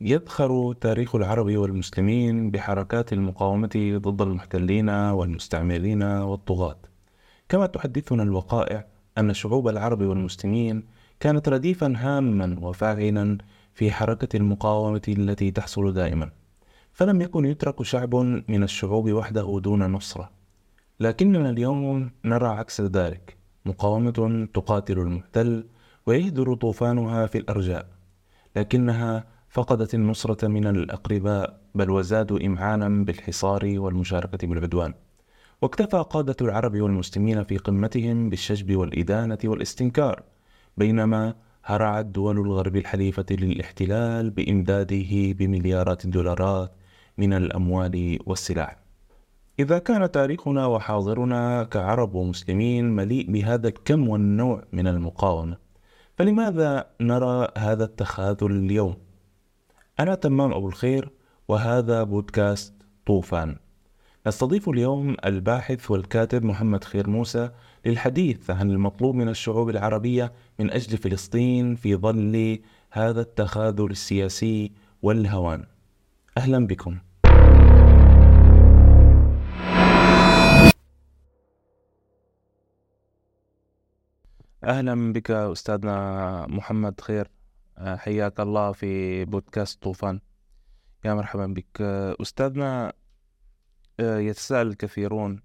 يذخر تاريخ العرب والمسلمين بحركات المقاومة ضد المحتلين والمستعمرين والطغاة. كما تحدثنا الوقائع أن شعوب العرب والمسلمين كانت رديفا هاما وفاعلا في حركة المقاومة التي تحصل دائما فلم يكن يترك شعب من الشعوب وحده دون نصرة. لكننا اليوم نرى عكس ذلك. مقاومة تقاتل المحتل ويهدر طوفانها في الأرجاء لكنها فقدت النصرة من الأقرباء بل وزادوا إمعانا بالحصار والمشاركة بالعدوان واكتفى قادة العرب والمسلمين في قمتهم بالشجب والإدانة والاستنكار بينما هرعت دول الغرب الحليفة للاحتلال بإمداده بمليارات الدولارات من الأموال والسلاح إذا كان تاريخنا وحاضرنا كعرب ومسلمين مليء بهذا الكم والنوع من المقاومة فلماذا نرى هذا التخاذل اليوم؟ أنا تمام أبو الخير وهذا بودكاست طوفان. نستضيف اليوم الباحث والكاتب محمد خير موسى للحديث عن المطلوب من الشعوب العربية من أجل فلسطين في ظل هذا التخاذل السياسي والهوان. أهلا بكم. أهلا بك أستاذنا محمد خير. حياك الله في بودكاست طوفان. يا مرحبا بك. أستاذنا يتساءل الكثيرون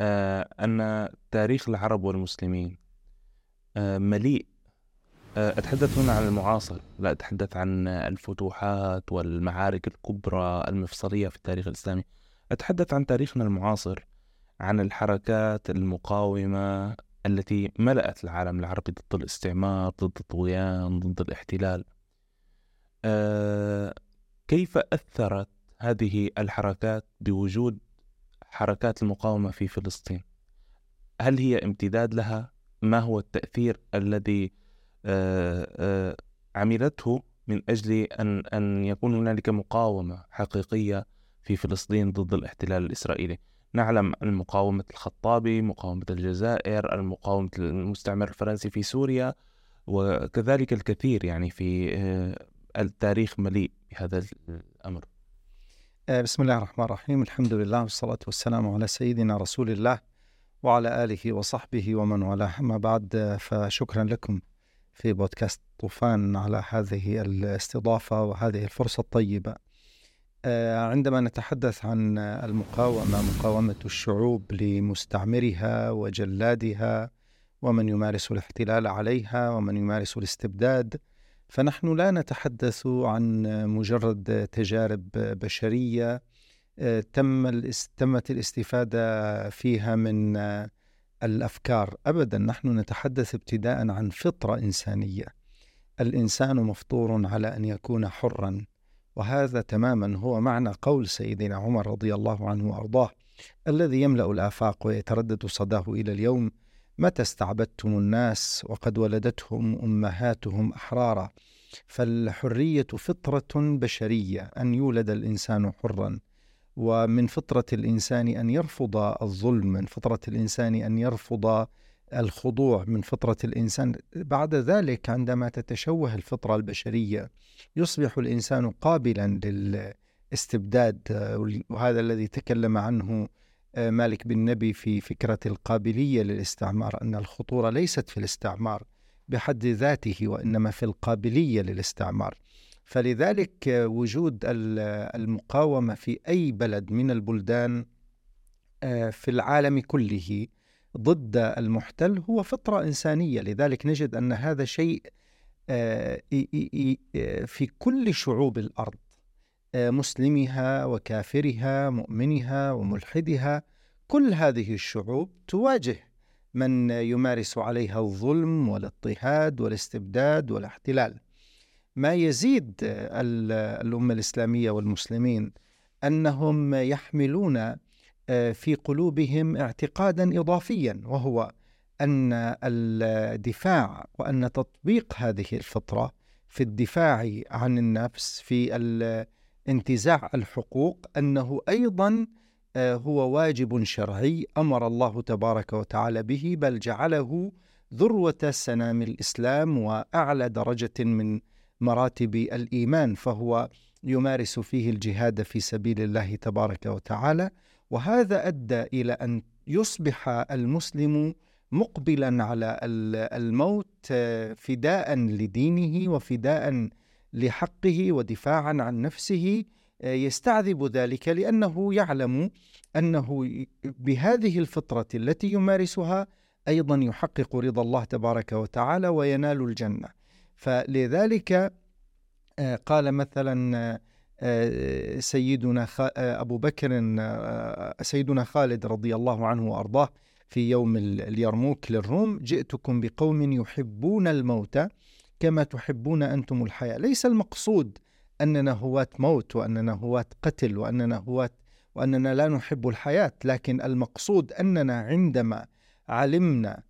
أن تاريخ العرب والمسلمين مليء أتحدث هنا عن المعاصر لا أتحدث عن الفتوحات والمعارك الكبرى المفصلية في التاريخ الإسلامي. أتحدث عن تاريخنا المعاصر عن الحركات المقاومة التي ملأت العالم العربي ضد الاستعمار ضد الطغيان ضد الاحتلال. أه كيف أثرت هذه الحركات بوجود حركات المقاومة في فلسطين؟ هل هي امتداد لها؟ ما هو التأثير الذي أه أه عملته من أجل أن أن يكون هنالك مقاومة حقيقية في فلسطين ضد الاحتلال الإسرائيلي؟ نعلم عن مقاومة الخطابي مقاومة الجزائر المقاومة المستعمر الفرنسي في سوريا وكذلك الكثير يعني في آه، التاريخ مليء بهذا الأمر. آه، بسم الله الرحمن الرحيم. الحمد لله والصلاة والسلام على سيدنا رسول الله وعلى آله وصحبه ومن والاه. أما بعد آه، فشكرا لكم في بودكاست طوفان على هذه الاستضافة وهذه الفرصة الطيبة. عندما نتحدث عن المقاومة مقاومة الشعوب لمستعمرها وجلادها ومن يمارس الاحتلال عليها ومن يمارس الاستبداد فنحن لا نتحدث عن مجرد تجارب بشرية آه، تم تمت الاستفادة فيها من الأفكار. أبدا نحن نتحدث ابتداء عن فطرة إنسانية. الإنسان مفطور على أن يكون حرا. وهذا تماما هو معنى قول سيدنا عمر رضي الله عنه وأرضاه الذي يملأ الآفاق ويتردد صداه إلى اليوم متى استعبدتم الناس وقد ولدتهم أمهاتهم أحرارا؟ فالحرية فطرة بشرية أن يولد الإنسان حرا ومن فطرة الإنسان أن يرفض الظلم من فطرة الإنسان أن يرفض الخضوع من فطرة الإنسان. بعد ذلك عندما تتشوه الفطرة البشرية يصبح الإنسان قابلا للاستبداد وهذا الذي تكلم عنه آه، مالك بن نبي في فكرة القابلية للاستعمار أن الخطورة ليست في الاستعمار بحد ذاته وإنما في القابلية للاستعمار. فلذلك وجود المقاومة في أي بلد من البلدان آه، في العالم كله ضد المحتل هو فطرة إنسانية لذلك نجد أن هذا شيء آه، آه، في كل شعوب الأرض آه، مسلمها وكافرها مؤمنها وملحدها كل هذه الشعوب تواجه من يمارس عليها الظلم والاضطهاد والاستبداد والاحتلال. ما يزيد الأمة الإسلامية والمسلمين أنهم يحملون في قلوبهم اعتقادا إضافيا وهو أن الدفاع وأن تطبيق هذه الفطرة في الدفاع عن النفس في انتزاع الحقوق أنه أيضا آه، هو واجب شرعي أمر الله تبارك وتعالى به بل جعله ذروة سنام الإسلام وأعلى درجة من مراتب الإيمان فهو يمارس فيه الجهاد في سبيل الله تبارك وتعالى. وهذا أدى إلى أن يصبح المسلم مقبلا على الموت فداء لدينه وفداء لحقه ودفاعا عن نفسه يستعذب ذلك لأنه يعلم أنه بهذه الفطرة التي يمارسها أيضا يحقق رضا الله تبارك وتعالى وينال الجنة. فلذلك آه، قال مثلا آه، سيدنا آه، أبو بكر سيدنا خالد رضي الله عنه وأرضاه في يوم اليرموك للروم. جئتكم بقوم يحبون الموت كما تحبون أنتم الحياة. ليس المقصود أننا هواة موت وأننا هواة قتل وأننا هواة وأننا لا نحب الحياة لكن المقصود أننا عندما علمنا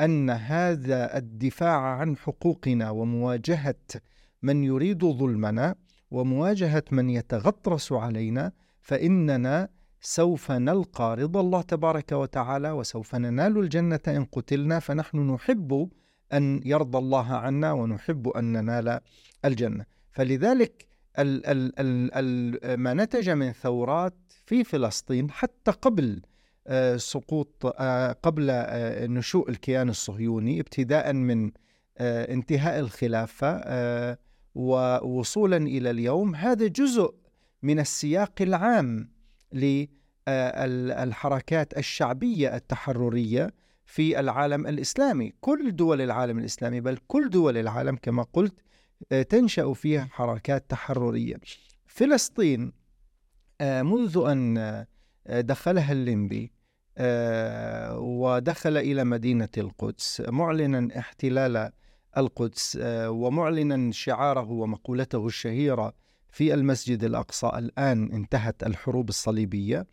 أن هذا الدفاع عن حقوقنا ومواجهة من يريد ظلمنا ومواجهة من يتغطرس علينا فإننا سوف نلقى رضا الله تبارك وتعالى وسوف ننال الجنة إن قتلنا فنحن نحب أن يرضى الله عنا ونحب أن ننال الجنة. فلذلك ال ال ال ال ما نتج من ثورات في فلسطين حتى قبل آه، سقوط آه، قبل آه، نشوء الكيان الصهيوني ابتداء من انتهاء الخلافة ووصولا إلى اليوم هذا جزء من السياق العام للحركات الشعبية التحررية في العالم الإسلامي، كل دول العالم الإسلامي بل كل دول العالم كما قلت تنشأ فيها حركات تحررية. فلسطين منذ أن دخلها الليمبي آه، ودخل إلى مدينة القدس معلنا احتلال القدس آه، ومعلنا شعاره ومقولته الشهيرة في المسجد الأقصى. الآن انتهت الحروب الصليبية.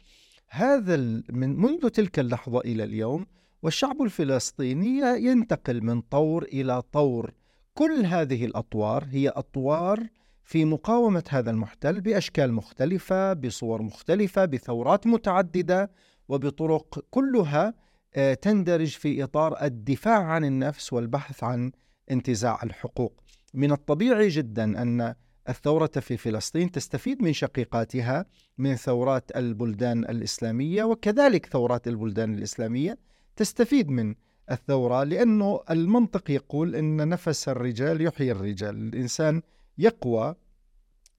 هذا من منذ تلك اللحظة إلى اليوم والشعب الفلسطيني ينتقل من طور إلى طور. كل هذه الأطوار هي أطوار في مقاومة هذا المحتل بأشكال مختلفة بصور مختلفة بثورات متعددة وبطرق كلها آه، تندرج في إطار الدفاع عن النفس والبحث عن انتزاع الحقوق. من الطبيعي جدا أن الثورة في فلسطين تستفيد من شقيقاتها من ثورات البلدان الإسلامية وكذلك ثورات البلدان الإسلامية تستفيد من الثورة لأنه المنطق يقول إن نفس الرجال يحيي الرجال، الإنسان يقوى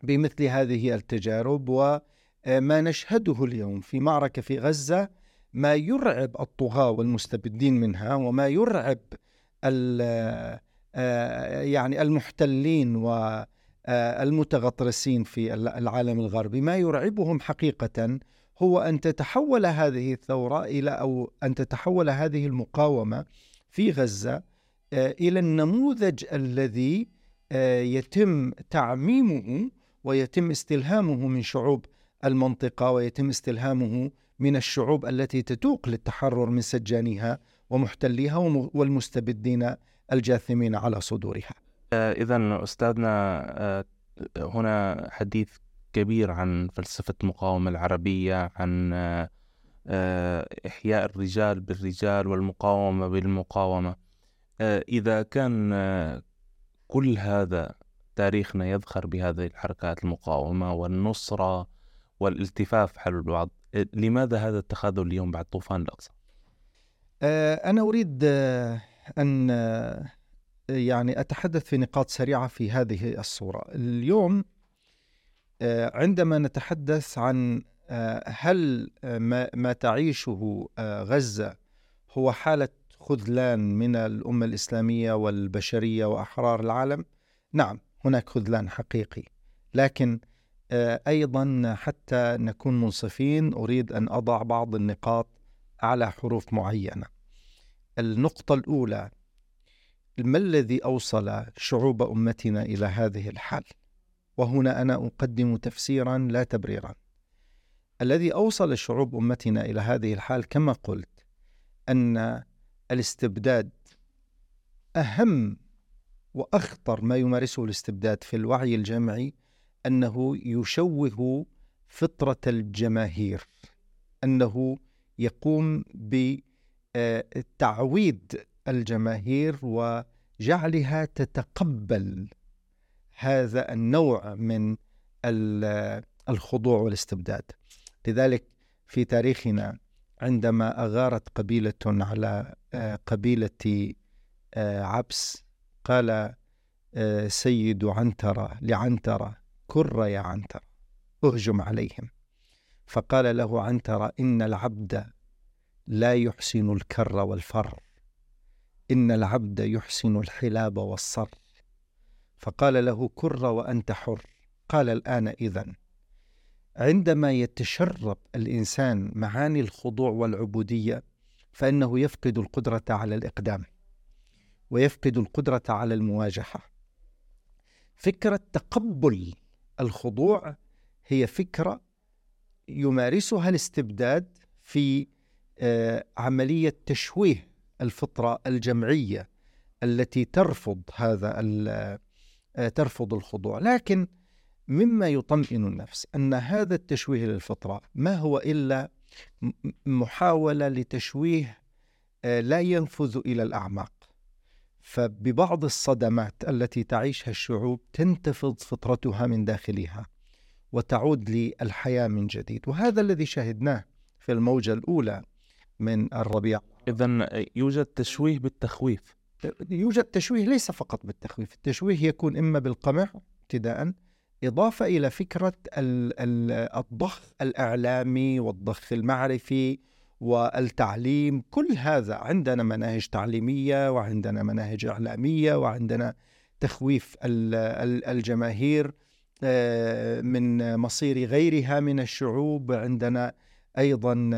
بمثل هذه التجارب و آه، ما نشهده اليوم في معركة في غزة ما يرعب الطغاة والمستبدين منها وما يرعب يعني المحتلين والمتغطرسين في العالم الغربي. ما يرعبهم حقيقة هو أن تتحول هذه الثورة إلى أو أن تتحول هذه المقاومة في غزة آه، إلى النموذج الذي يتم تعميمه ويتم استلهامه من شعوب المنطقة ويتم استلهامه من الشعوب التي تتوق للتحرر من سجانها ومحتليها والمستبدين الجاثمين على صدورها. آه، إذا أستاذنا آه، هنا حديث كبير عن فلسفة المقاومة العربية عن آه، إحياء الرجال بالرجال والمقاومة بالمقاومة إذا كان كل هذا تاريخنا يذخر بهذه الحركات المقاومة والنصرة والالتفاف حول البعض لماذا هذا التخاذل اليوم بعد طوفان الأقصى؟ أنا أريد أن آه، يعني أتحدث في نقاط سريعة في هذه الصورة. اليوم عندما نتحدث عن هل ما تعيشه غزة هو حالة خذلان من الأمة الإسلامية والبشرية وأحرار العالم؟ نعم هناك خذلان حقيقي. لكن آه، أيضا حتى نكون منصفين أريد أن أضع بعض النقاط على حروف معينة. النقطة الأولى ما الذي أوصل شعوب أمتنا إلى هذه الحال؟ وهنا أنا أقدم تفسيرا لا تبريرا. الذي أوصل شعوب أمتنا إلى هذه الحال كما قلت أن الاستبداد أهم وأخطر ما يمارسه الاستبداد في الوعي الجمعي أنه يشوه فطرة الجماهير أنه يقوم بتعويد الجماهير وجعلها تتقبل هذا النوع من الخضوع والاستبداد. لذلك في تاريخنا عندما أغارت قبيلة على آه، قبيلة آه، عبس قال آه، سيد عنترة لعنترة كر يا عنترة أهجم عليهم. فقال له عنترة إن العبد لا يحسن الكر والفر. إن العبد يحسن الحلاب والصر. فقال له كر وأنت حر. قال الآن إذن. عندما يتشرب الإنسان معاني الخضوع والعبودية فإنه يفقد القدرة على الإقدام ويفقد القدرة على المواجهة. فكرة تقبل الخضوع هي فكرة يمارسها الاستبداد في آه، عملية تشويه الفطرة الجمعية التي ترفض هذا آه، ترفض الخضوع. لكن مما يطمئن النفس أن هذا التشويه للفطرة ما هو إلا محاولة لتشويه آه، لا ينفذ إلى الأعماق. فببعض الصدمات التي تعيشها الشعوب تنتفض فطرتها من داخلها وتعود للحياة من جديد. وهذا الذي شهدناه في الموجة الأولى من الربيع. إذا يوجد تشويه بالتخويف. يوجد تشويه ليس فقط بالتخويف التشويه يكون إما بالقمع ابتداء إضافة إلى فكرة الضخ الإعلامي والضخ المعرفي والتعليم. كل هذا عندنا مناهج تعليمية وعندنا مناهج إعلامية وعندنا تخويف الجماهير آه، من مصير غيرها من الشعوب. عندنا أيضا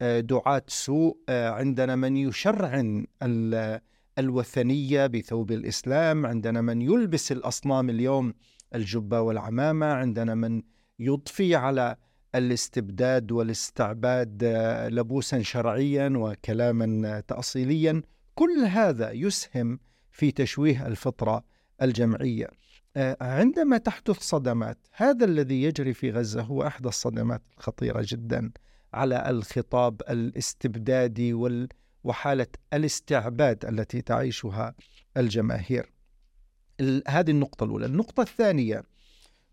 دعاة سوء آه، عندنا من يشرعن الوثنية بثوب الإسلام عندنا من يلبس الأصنام اليوم الجبة والعمامة عندنا من يضفي على الاستبداد والاستعباد آه، لبوسا شرعيا وكلاما تأصيليا. كل هذا يسهم في تشويه الفطرة الجمعية. آه، عندما تحدث صدمات هذا الذي يجري في غزة هو أحد الصدمات الخطيرة جدا. على الخطاب الاستبدادي وحالة الاستعباد التي تعيشها الجماهير. هذه النقطة الأولى. النقطة الثانية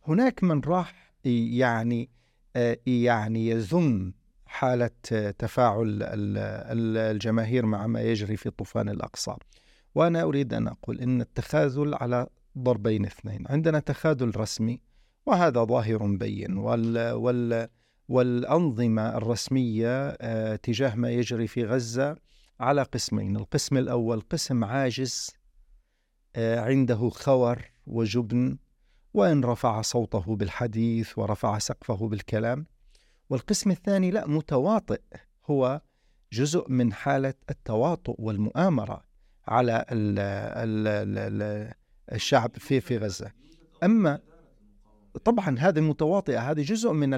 هناك من راح يعني آه، يعني يذم حالة تفاعل الجماهير مع ما يجري في طوفان الأقصى. وأنا أريد أن أقول أن التخاذل على ضربين اثنين. عندنا تخاذل رسمي وهذا ظاهر بين وال وال والأنظمة الرسمية آه، تجاه ما يجري في غزة على قسمين. القسم الأول قسم عاجز آه، عنده خور وجبن وإن رفع صوته بالحديث ورفع سقفه بالكلام. والقسم الثاني لا متواطئ. هو جزء من حالة التواطؤ والمؤامرة على ال ال ال الشعب في في غزة. أما طبعا هذه المتواطئة هذه جزء من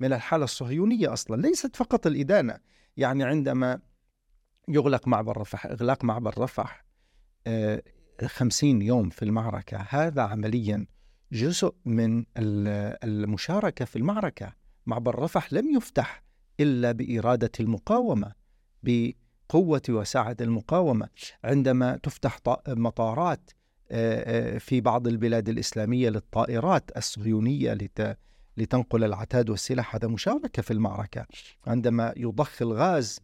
من الحالة الصهيونية أصلا ليست فقط الإدانة. يعني عندما يغلق معبر رفح إغلاق معبر رفح آه، خمسين يوم في المعركة هذا عمليا جزء من المشاركة في المعركة. معبر رفح لم يفتح إلا بإرادة المقاومة بقوة وسعة المقاومة. عندما تفتح مطارات آه، آه، في بعض البلاد الإسلامية للطائرات الصهيونية لتنقل العتاد والسلاح. هذا مشاركة في المعركة. عندما يضخ الغاز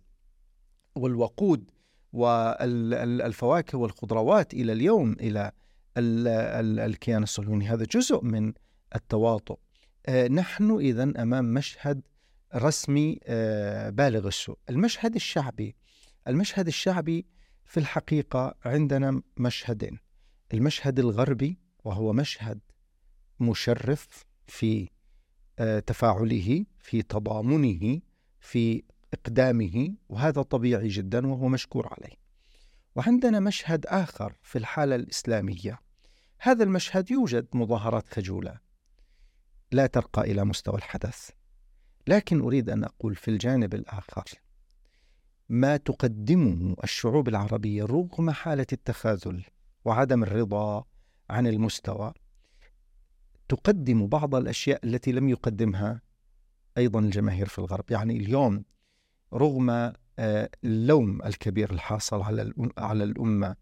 والوقود والفواكه والخضروات إلى اليوم إلى الكيان الصهيوني هذا جزء من التواطؤ. آه، نحن اذا أمام مشهد رسمي آه، بالغ السوء. المشهد الشعبي المشهد الشعبي في الحقيقة عندنا مشهدين. المشهد الغربي وهو مشهد مشرف في تفاعله في تضامنه في إقدامه وهذا طبيعي جدا وهو مشكور عليه. وعندنا مشهد آخر في الحالة الإسلامية. هذا المشهد يوجد مظاهرات خجولة. لا ترقى إلى مستوى الحدث. لكن أريد أن أقول في الجانب الآخر. ما تقدمه الشعوب العربية رغم حالة التخاذل وعدم الرضا عن المستوى تقدم بعض الأشياء التي لم يقدمها أيضا الجماهير في الغرب. يعني اليوم رغم آه، اللوم الكبير الحاصل على على الأمة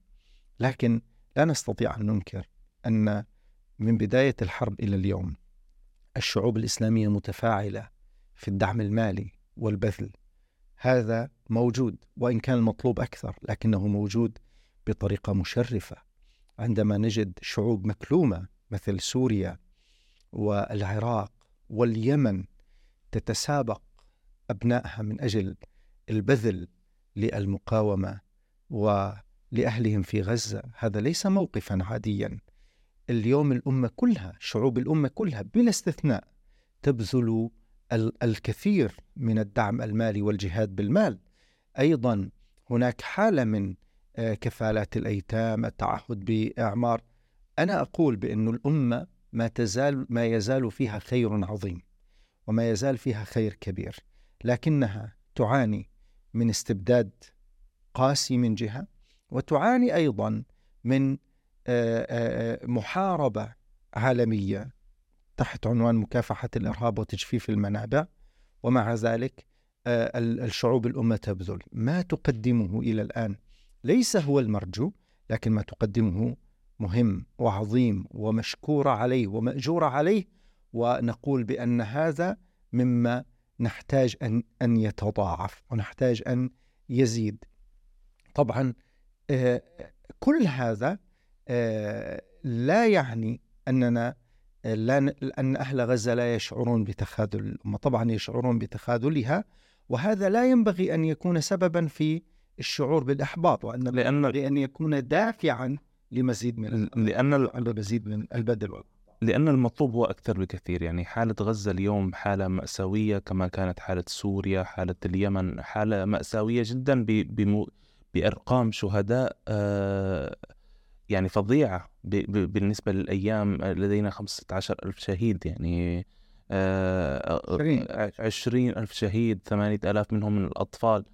لكن لا نستطيع أن ننكر أن من بداية الحرب إلى اليوم الشعوب الإسلامية متفاعلة في الدعم المالي والبذل. هذا موجود وإن كان المطلوب أكثر لكنه موجود بطريقة مشرفة. عندما نجد شعوب مكلومة مثل سوريا والعراق واليمن تتسابق أبنائها من أجل البذل للمقاومة ولأهلهم في غزة. هذا ليس موقفا عاديا. اليوم الأمة كلها شعوب الأمة كلها بلا استثناء تبذل الكثير من الدعم المالي والجهاد بالمال. أيضا هناك حالة من آه، كفالات الأيتام التعهد بإعمار. أنا أقول بأن الأمة ما تزال ما يزال فيها خير عظيم وما يزال فيها خير كبير لكنها تعاني من استبداد قاسي من جهة وتعاني أيضا من آه، آه، محاربة عالمية تحت عنوان مكافحة الإرهاب وتجفيف المنابع ومع ذلك الشعوب الأمة تبذل. ما تقدمه إلى الآن ليس هو المرجو لكن ما تقدمه مهم وعظيم ومشكور عليه ومأجور عليه ونقول بأن هذا مما نحتاج أن أن يتضاعف ونحتاج أن يزيد. طبعا آه، كل هذا آه، لا يعني أننا لا أن أهل غزة لا يشعرون بتخاذل الأمة طبعا يشعرون بتخاذلها وهذا لا ينبغي أن يكون سببا في الشعور بالإحباط وأن لأن لأن يكون دافعا لمزيد من لأن المزيد من البذل لأن المطلوب هو أكثر بكثير يعني حالة غزة اليوم حالة مأساوية كما كانت حالة سوريا حالة اليمن حالة مأساوية جدا بأرقام شهداء آه، يعني فظيعة بالنسبة للأيام لدينا 15 ألف شهيد يعني آه، عشرين ألف شهيد ثمانية ألاف منهم من الأطفال.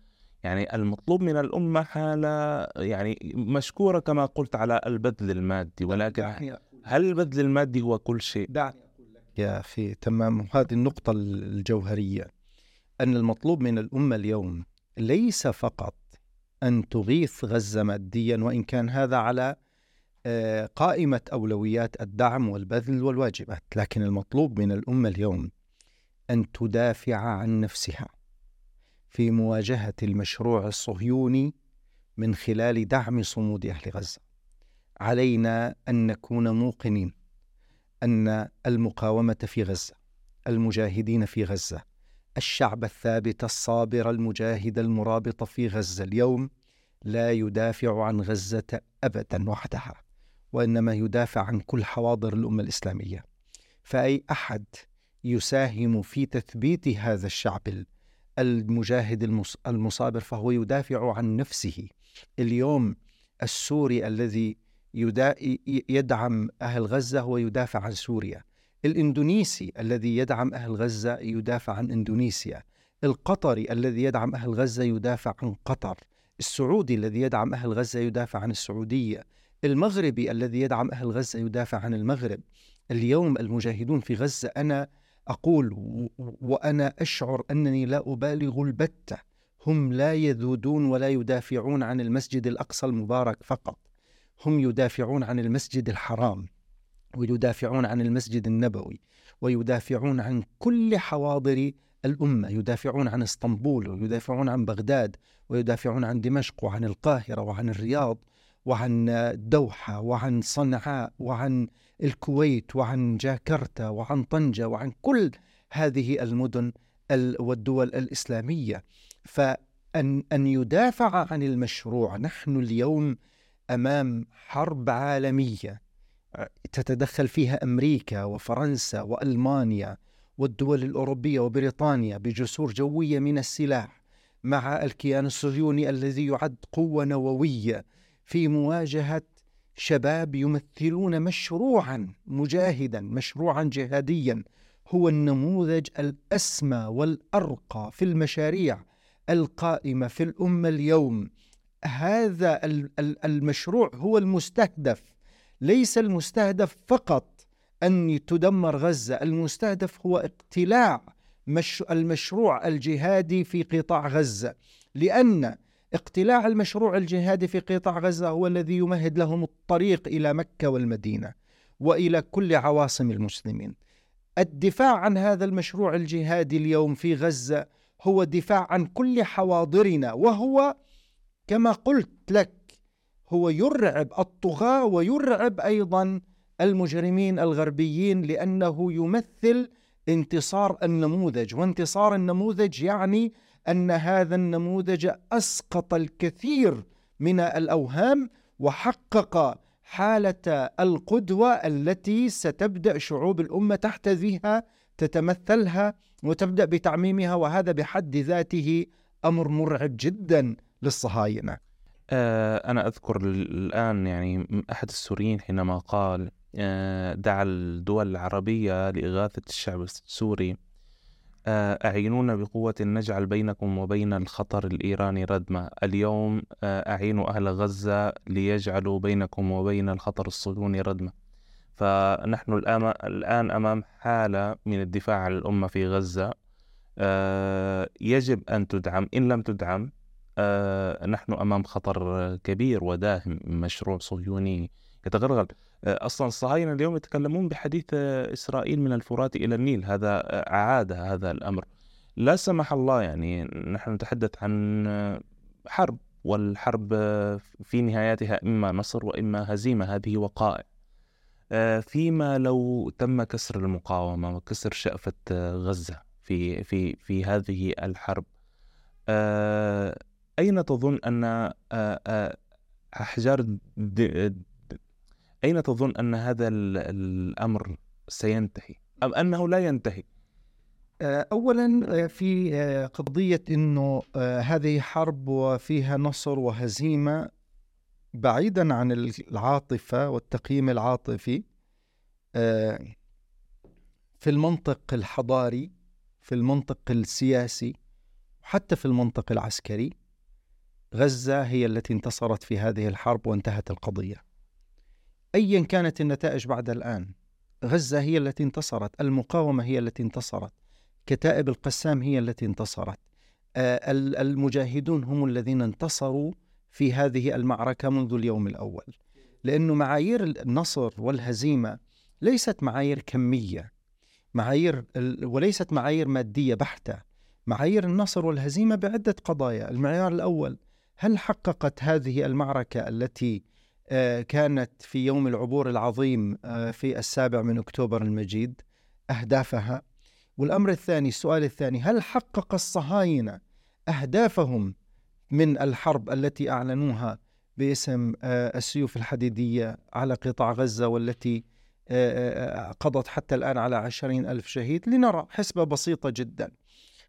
يعني المطلوب من الأمة حالة يعني مشكورة كما قلت على البذل المادي ولكن هل البذل المادي هو كل شيء؟ دعني أقول لك. يا أخي تمام. هذه النقطة الجوهرية. أن المطلوب من الأمة اليوم ليس فقط أن تغيث غزة ماديا وإن كان هذا على آه، قائمة أولويات الدعم والبذل والواجبات لكن المطلوب من الأمة اليوم أن تدافع عن نفسها. في مواجهة المشروع الصهيوني من خلال دعم صمود أهل غزة. علينا أن نكون موقنين أن المقاومة في غزة، المجاهدين في غزة، الشعب الثابت الصابر المجاهد المرابط في غزة اليوم لا يدافع عن غزة أبدا وحدها، وإنما يدافع عن كل حواضر الأمة الإسلامية. فأي أحد يساهم في تثبيت هذا الشعب المجاهد المصابر فهو يدافع عن نفسه. اليوم السوري الذي يدعم أهل غزة هو يدافع عن سوريا. الإندونيسي الذي يدعم أهل غزة يدافع عن إندونيسيا. القطري الذي يدعم أهل غزة يدافع عن قطر. السعودي الذي يدعم أهل غزة يدافع عن السعودية. المغربي الذي يدعم أهل غزة يدافع عن المغرب. اليوم المجاهدون في غزة أنا أقول وأنا أشعر أنني لا أبالغ البتة. هم لا يذودون ولا يدافعون عن المسجد الأقصى المبارك فقط. هم يدافعون عن المسجد الحرام ويدافعون عن المسجد النبوي ويدافعون عن كل حواضر الأمة. يدافعون عن إسطنبول ويدافعون عن بغداد ويدافعون عن دمشق وعن القاهرة وعن الرياض وعن الدوحة وعن صنعاء وعن الكويت وعن جاكرتا وعن طنجة وعن كل هذه المدن والدول الإسلامية. فأن أن يدافع عن المشروع نحن اليوم أمام حرب عالمية تتدخل فيها أمريكا وفرنسا وألمانيا والدول الأوروبية وبريطانيا بجسور جوية من السلاح مع الكيان الصهيوني الذي يعد قوة نووية في مواجهة شباب يمثلون مشروعا مجاهدا مشروعا جهاديا. هو النموذج الأسمى والأرقى في المشاريع القائمة في الأمة اليوم. هذا المشروع هو المستهدف. ليس المستهدف فقط أن تدمر غزة المستهدف هو اقتلاع المشروع الجهادي في قطاع غزة. لأن اقتلاع المشروع الجهادي في قطاع غزة هو الذي يمهد لهم الطريق إلى مكة والمدينة وإلى كل عواصم المسلمين. الدفاع عن هذا المشروع الجهادي اليوم في غزة هو دفاع عن كل حواضرنا وهو كما قلت لك هو يرعب الطغاة ويرعب أيضا المجرمين الغربيين لأنه يمثل انتصار النموذج وانتصار النموذج يعني أن هذا النموذج أسقط الكثير من الأوهام وحقق حالة القدوة التي ستبدأ شعوب الأمة تحتذيها تتمثلها وتبدأ بتعميمها وهذا بحد ذاته أمر مرعب جدا للصهاينة. آه، أنا أذكر الآن يعني أحد السوريين حينما قال آه، دعا الدول العربية لإغاثة الشعب السوري أعينونا بقوة نجعل بينكم وبين الخطر الإيراني ردمة. اليوم أعينوا أهل غزة ليجعلوا بينكم وبين الخطر الصهيوني ردمة. فنحن الآن أمام حالة من الدفاع عن الأمة في غزة. يجب أن تدعم. إن لم تدعم آه، نحن أمام خطر كبير وداهم مشروع صهيوني. يتغلغل آه، أصلا الصهاينه اليوم يتكلمون بحديث آه، إسرائيل من الفرات إلى النيل. هذا أعاد هذا الأمر. لا سمح الله يعني نحن نتحدث عن حرب والحرب في نهايتها إما نصر وإما هزيمة. هذه وقائع. فيما لو تم كسر المقاومة وكسر شأفة غزة في في في هذه الحرب أين تظن أن آه، آه، أحجار أين تظن أن هذا الأمر سينتهي أم أنه لا ينتهي؟ آه، اولا في قضية إنه هذه حرب وفيها نصر وهزيمة بعيدا عن العاطفة والتقييم العاطفي في المنطق الحضاري في المنطق السياسي حتى في المنطق العسكري غزة هي التي انتصرت في هذه الحرب وانتهت القضية. أيا كانت النتائج بعد الآن، غزة هي التي انتصرت، المقاومة هي التي انتصرت، كتائب القسام هي التي انتصرت. آه، المجاهدون هم الذين انتصروا في هذه المعركة منذ اليوم الأول. لأنه معايير النصر والهزيمة ليست معايير كمية، معايير وليست معايير مادية بحتة. معايير النصر والهزيمة بعدة قضايا، المعيار الأول هل حققت هذه المعركة التي كانت في يوم العبور العظيم آه، في السابع من أكتوبر المجيد أهدافها. والأمر الثاني السؤال الثاني هل حقق الصهاينة أهدافهم من الحرب التي أعلنوها باسم آه، السيوف الحديدية على قطاع غزة والتي قضت حتى الآن على عشرين ألف شهيد؟ لنرى حسبة بسيطة جداً.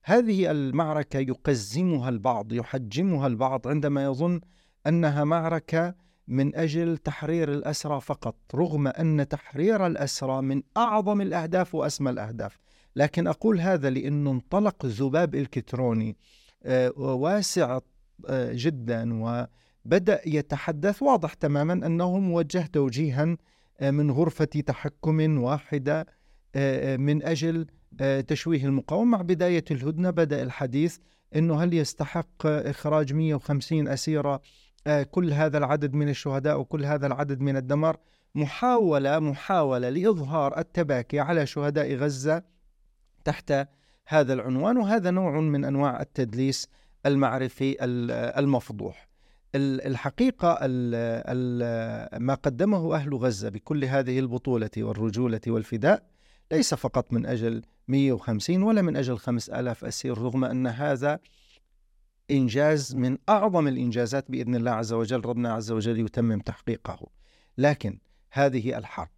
هذه المعركة يقزمها البعض يحجمها البعض عندما يظن أنها معركة من أجل تحرير الأسرى فقط رغم أن تحرير الأسرى من أعظم الأهداف وأسمى الأهداف. لكن أقول هذا لأنه انطلق ذباب إلكتروني آه، واسع آه، جدا وبدأ يتحدث واضح تماما أنه موجه توجيها آه، من غرفة تحكم واحدة من آه، تشويه المقاومة. مع بداية الهدنة بدأ الحديث أنه هل يستحق إخراج 150 أسيرة آه، كل هذا العدد من الشهداء وكل هذا العدد من الدمار محاولة محاولة لإظهار التباكي على شهداء غزة تحت هذا العنوان وهذا نوع من أنواع التدليس المعرفي المفضوح. الحقيقة ما قدمه أهل غزة بكل هذه البطولة والرجولة والفداء ليس فقط من أجل 150 ولا من أجل 5000 أسير رغم أن هذا إنجاز من أعظم الإنجازات بإذن الله عز وجل ربنا عز وجل يتمم تحقيقه. لكن هذه الحرب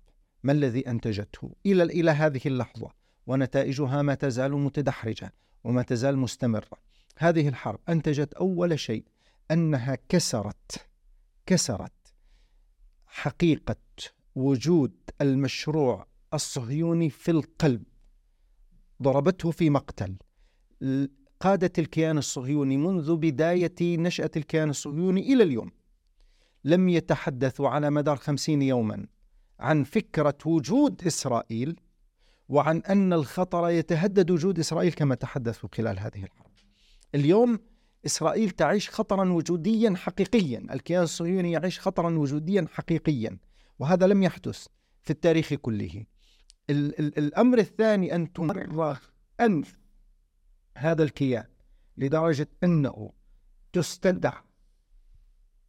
ما الذي أنتجته؟ إلى إلى هذه اللحظة ونتائجها ما تزال متدحرجة وما تزال مستمرة. هذه الحرب أنتجت أول شيء أنها كسرت كسرت حقيقة وجود المشروع الصهيوني في القلب. ضربته في مقتل. قادة الكيان الصهيوني منذ بداية نشأة الكيان الصهيوني إلى اليوم لم يتحدثوا على مدار خمسين يوما عن فكرة وجود إسرائيل وعن أن الخطر يتهدد وجود إسرائيل كما تحدثوا خلال هذه الحرب. اليوم إسرائيل تعيش خطرا وجوديا حقيقيا الكيان الصهيوني يعيش خطرا وجوديا حقيقيا وهذا لم يحدث في التاريخ كله. ال ال الأمر الثاني أن تمرر أنف هذا الكيان لدرجة أنه تستدعى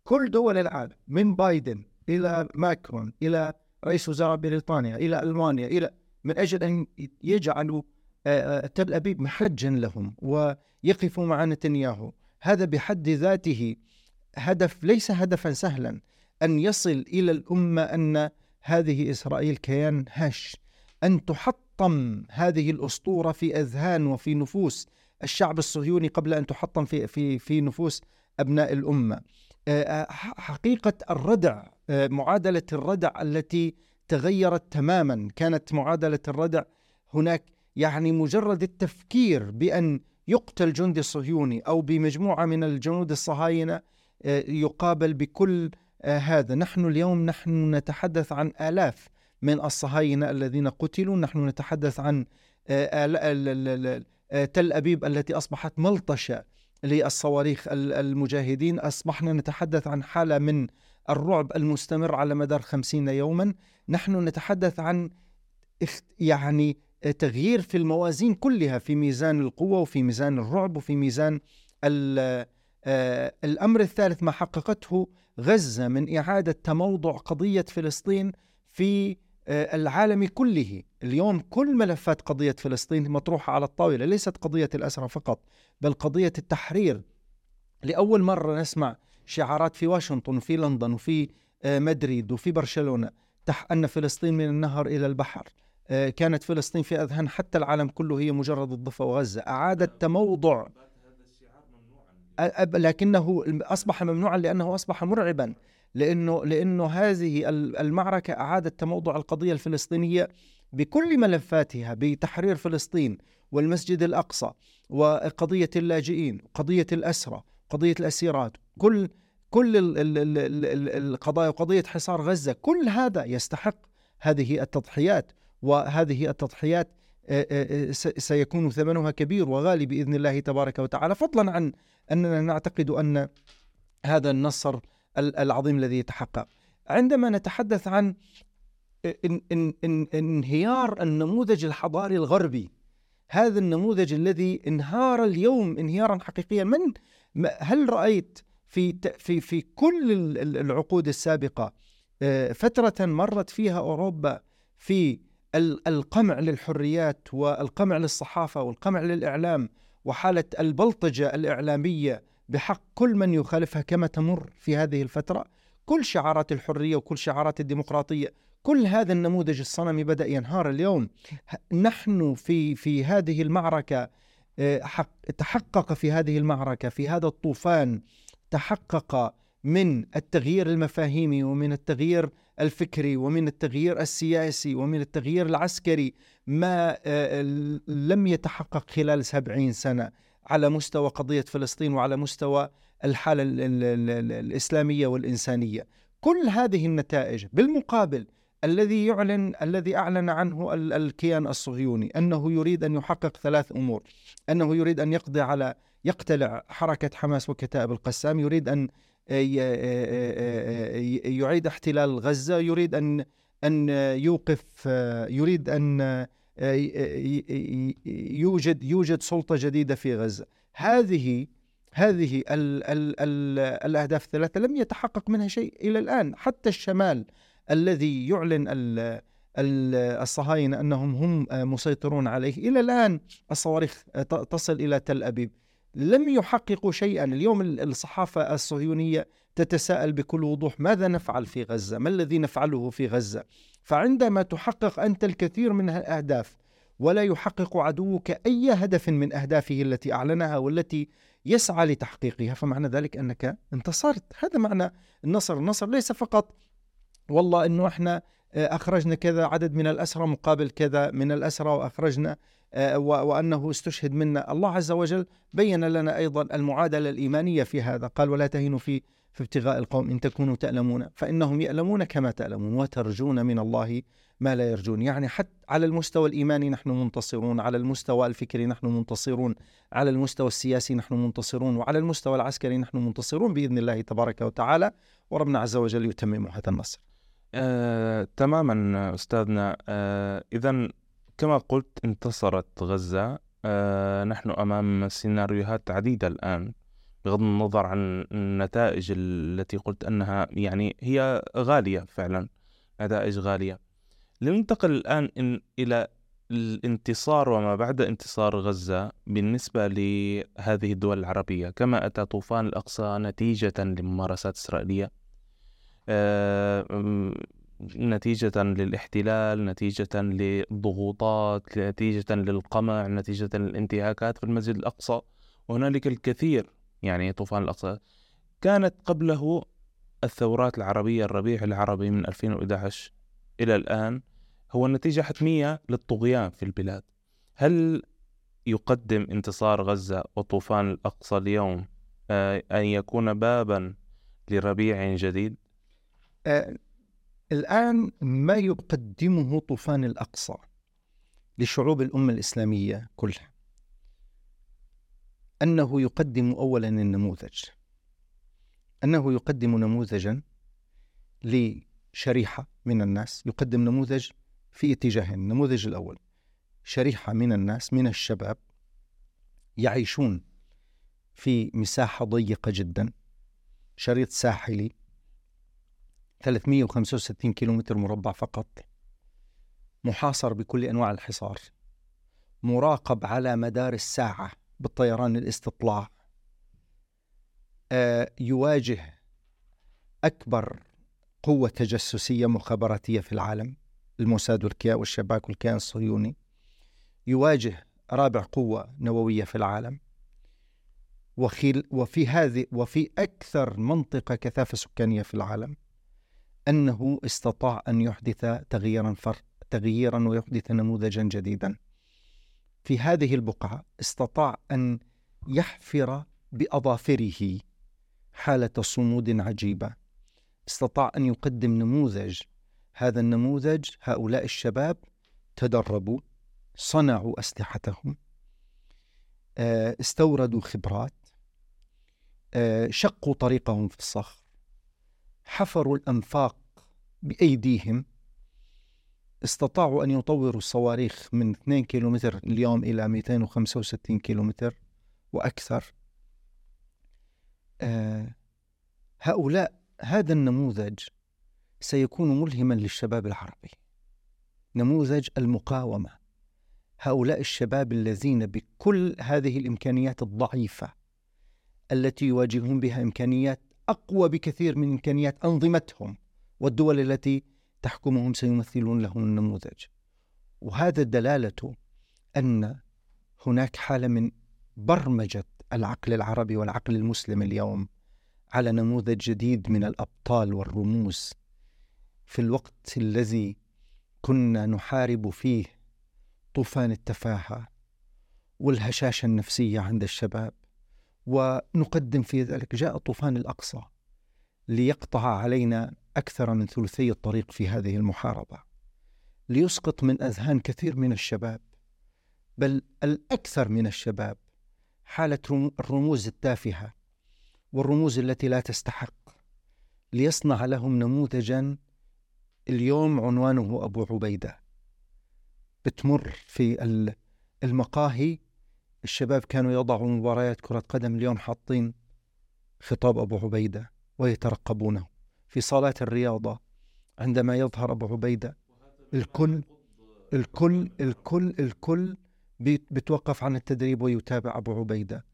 كل دول العالم من بايدن إلى ماكرون إلى رئيس وزراء بريطانيا إلى ألمانيا إلى من أجل أن يجعلوا آه، آه، تل أبيب محجا لهم ويقفوا مع نتنياهو. هذا بحد ذاته هدف ليس هدفا سهلا أن يصل إلى الأمة أن هذه إسرائيل كيان هش أن تحطم هذه الأسطورة في أذهان وفي نفوس الشعب الصهيوني قبل أن تحطم في, في, في نفوس أبناء الأمة. آه، حقيقة الردع معادلة الردع التي تغيرت تماما كانت معادلة الردع هناك يعني مجرد التفكير بأن يقتل جندي صهيوني أو بمجموعة من الجنود الصهاينة آه، يقابل بكل آه، هذا. نحن اليوم نحن نتحدث عن آلاف من الصهاينة الذين قتلوا نحن نتحدث عن آه، تل أبيب التي أصبحت ملطشة للصواريخ المجاهدين. أصبحنا نتحدث عن حالة من الرعب المستمر على مدار خمسين يوما. نحن نتحدث عن يعني تغيير في الموازين كلها في ميزان القوة وفي ميزان الرعب وفي ميزان آه، الأمر الثالث ما حققته غزة من إعادة تموضع قضية فلسطين في آه، العالم كله اليوم كل ملفات قضية فلسطين مطروحة على الطاولة ليست قضية الأسرى فقط بل قضية التحرير. لأول مرة نسمع شعارات في واشنطن وفي لندن وفي آه، مدريد وفي برشلونة تح أن فلسطين من النهر إلى البحر. آه، كانت فلسطين في أذهان حتى العالم كله هي مجرد الضفة وغزة. أعادت تموضع لكنه أصبح ممنوعا لأنه أصبح مرعبا. لأنه لأنه هذه المعركة أعادت تموضع القضية الفلسطينية بكل ملفاتها بتحرير فلسطين والمسجد الأقصى وقضية اللاجئين قضية الأسرى قضية الأسيرات كل كل القضايا وقضية حصار غزة كل هذا يستحق هذه التضحيات وهذه التضحيات سيكون ثمنها كبير وغالي بإذن الله تبارك وتعالى. فضلا عن أننا نعتقد أن هذا النصر العظيم الذي يتحقق. عندما نتحدث عن إنهيار النموذج الحضاري الغربي هذا النموذج الذي انهار اليوم انهيارا حقيقيا من هل رأيت في في في كل العقود السابقة فترة مرت فيها أوروبا في القمع للحريات والقمع للصحافة والقمع للإعلام وحالة البلطجة الإعلامية بحق كل من يخالفها كما تمر في هذه الفترة. كل شعارات الحرية وكل شعارات الديمقراطية كل هذا النموذج الصنمي بدأ ينهار اليوم. نحن في في هذه المعركة آه، تحقق في هذه المعركة في هذا الطوفان تحقق من التغيير المفاهيمي ومن التغيير الفكري ومن التغيير السياسي ومن التغيير العسكري ما آه، لم يتحقق خلال سبعين سنة. على مستوى قضية فلسطين وعلى مستوى الحالة الإسلامية والإنسانية. كل هذه النتائج بالمقابل الذي يعلن الذي أعلن عنه الكيان الصهيوني أنه يريد أن يحقق ثلاث أمور. أنه يريد أن يقضي على يقتلع حركة حماس وكتائب القسام يريد أن يعيد احتلال غزة يريد أن أن يوقف يريد أن يوجد يوجد سلطة جديدة في غزة. هذه هذه ال ال ال الأهداف الثلاثة لم يتحقق منها شيء إلى الآن. حتى الشمال الذي يعلن الصهاينة أنهم هم مسيطرون عليه إلى الآن الصواريخ تصل إلى تل أبيب. لم يحققوا شيئا. اليوم الصحافة الصهيونية تتساءل بكل وضوح ماذا نفعل في غزة؟ ما الذي نفعله في غزة؟ فعندما تحقق أنت الكثير من الأهداف ولا يحقق عدوك أي هدف من أهدافه التي أعلنها والتي يسعى لتحقيقها فمعنى ذلك أنك انتصرت. هذا معنى النصر. النصر ليس فقط والله أنه إحنا آه، أخرجنا كذا عدد من الأسرى مقابل كذا من الأسرى وأخرجنا آه، وأنه استشهد منا. الله عز وجل بين لنا أيضا المعادلة الإيمانية في هذا. قال ولا تهنوا في في ابتغاء القوم إن تكونوا تألمون. فإنهم يألمون كما تألمون وترجون من الله ما لا يرجون. يعني حتى على المستوى الإيماني نحن منتصرون على المستوى الفكري نحن منتصرون على المستوى السياسي نحن منتصرون وعلى المستوى العسكري نحن منتصرون بإذن الله تبارك وتعالى. وربنا عز وجل يتمم هذا النصر. آه، تماما أستاذنا. آه، إذا كما قلت انتصرت غزة. آه، نحن أمام سيناريوهات عديدة الآن بغض النظر عن النتائج التي قلت أنها يعني هي غالية فعلا نتائج غالية. لننتقل الآن إن إلى الانتصار وما بعد انتصار غزة بالنسبة لهذه الدول العربية. كما أتى طوفان الأقصى نتيجة لممارسات إسرائيلية. نتيجة للاحتلال نتيجة للضغوطات نتيجة للقمع نتيجة للانتهاكات في المسجد الأقصى. وهنالك الكثير يعني طوفان الأقصى كانت قبله الثورات العربية الربيع العربي من 2011 إلى الآن. هو نتيجة حتمية للطغيان في البلاد. هل يقدم انتصار غزة وطوفان الأقصى اليوم آه، أن يكون بابا لربيع جديد؟ آه الآن ما يقدمه طوفان الأقصى لشعوب الأمة الإسلامية كلها؟ أنه يقدم أولا النموذج. أنه يقدم نموذجا لشريحة من الناس. يقدم نموذج في اتجاهين. النموذج الأول شريحة من الناس من الشباب يعيشون في مساحة ضيقة جدا. شريط ساحلي 365 كيلومتر مربع فقط. محاصر بكل أنواع الحصار. مراقب على مدار الساعة بالطيران الاستطلاع. آه، يواجه أكبر قوة تجسسية مخابراتية في العالم الموساد والكيان والشباك والكيان الصهيوني. يواجه رابع قوة نووية في العالم. وفي هذه وفي أكثر منطقة كثافة سكانية في العالم. أنه استطاع أن يحدث تغييرا فر تغييرا ويحدث نموذجا جديدا. في هذه البقعة استطاع أن يحفر بأظافره حالة صمود عجيبة. استطاع أن يقدم نموذج. هذا النموذج هؤلاء الشباب تدربوا صنعوا أسلحتهم آه، استوردوا خبرات آه، شقوا طريقهم في الصخر حفروا الأنفاق بأيديهم استطاعوا أن يطوروا الصواريخ من 2 كيلومتر اليوم إلى 265 كيلومتر وأكثر. آه هؤلاء هذا النموذج سيكون ملهما للشباب العربي. نموذج المقاومة. هؤلاء الشباب الذين بكل هذه الإمكانيات الضعيفة التي يواجهون بها إمكانيات أقوى بكثير من إمكانيات أنظمتهم والدول التي تحكمهم سيمثلون لهم النموذج. وهذا دلالة أن هناك حالة من برمجة العقل العربي والعقل المسلم اليوم على نموذج جديد من الأبطال والرموز في الوقت الذي كنا نحارب فيه طوفان التفاهة والهشاشة النفسية عند الشباب. ونقدم في ذلك. جاء طوفان الأقصى ليقطع علينا أكثر من ثلثي الطريق في هذه المحاربة ليسقط من أذهان كثير من الشباب بل الأكثر من الشباب حالة الرموز التافهة والرموز التي لا تستحق ليصنع لهم نموذجا اليوم عنوانه أبو عبيدة بتمر في المقاهي الشباب كانوا يضعوا مباريات كرة قدم اليوم حاطين خطاب أبو عبيدة ويترقبونه. في صالات الرياضة عندما يظهر أبو عبيدة الكل الكل الكل الكل بيتوقف عن التدريب ويتابع أبو عبيدة.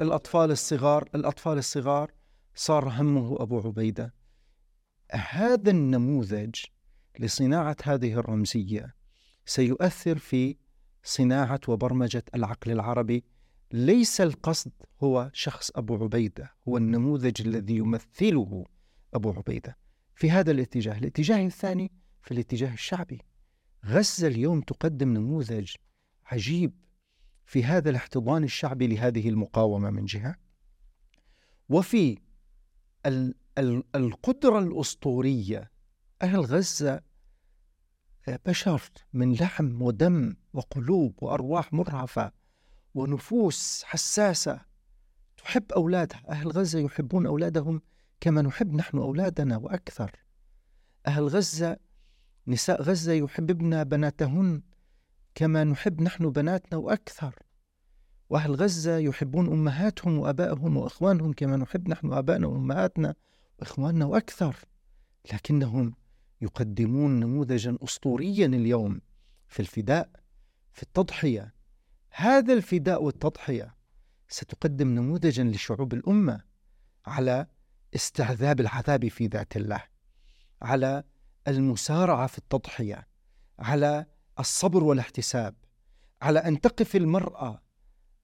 الأطفال الصغار الأطفال الصغار صار همه أبو عبيدة. هذا النموذج لصناعة هذه الرمزية سيؤثر في صناعة وبرمجة العقل العربي. ليس القصد هو شخص أبو عبيدة هو النموذج الذي يمثله أبو عبيدة. في هذا الاتجاه الاتجاه الثاني في الاتجاه الشعبي. غزة اليوم تقدم نموذج عجيب في هذا الاحتضان الشعبي لهذه المقاومة من جهة. وفي ال ال القدرة الأسطورية أهل غزة بشر من لحم ودم وقلوب وأرواح مرهفة ونفوس حساسة. تحب أولادها أهل غزة يحبون أولادهم كما نحب نحن أولادنا وأكثر. أهل غزة نساء غزة يحببن بناتهن كما نحب نحن بناتنا وأكثر. وأهل غزة يحبون أمهاتهم وأبائهم وإخوانهم كما نحب نحن أبائنا وأمهاتنا وإخواننا وأكثر. لكنهم يقدمون نموذجا أسطوريا اليوم في الفداء في التضحية. هذا الفداء والتضحية ستقدم نموذجا لشعوب الأمة على استعذاب العذاب في ذات الله على المسارعة في التضحية على الصبر والاحتساب على أن تقف المرأة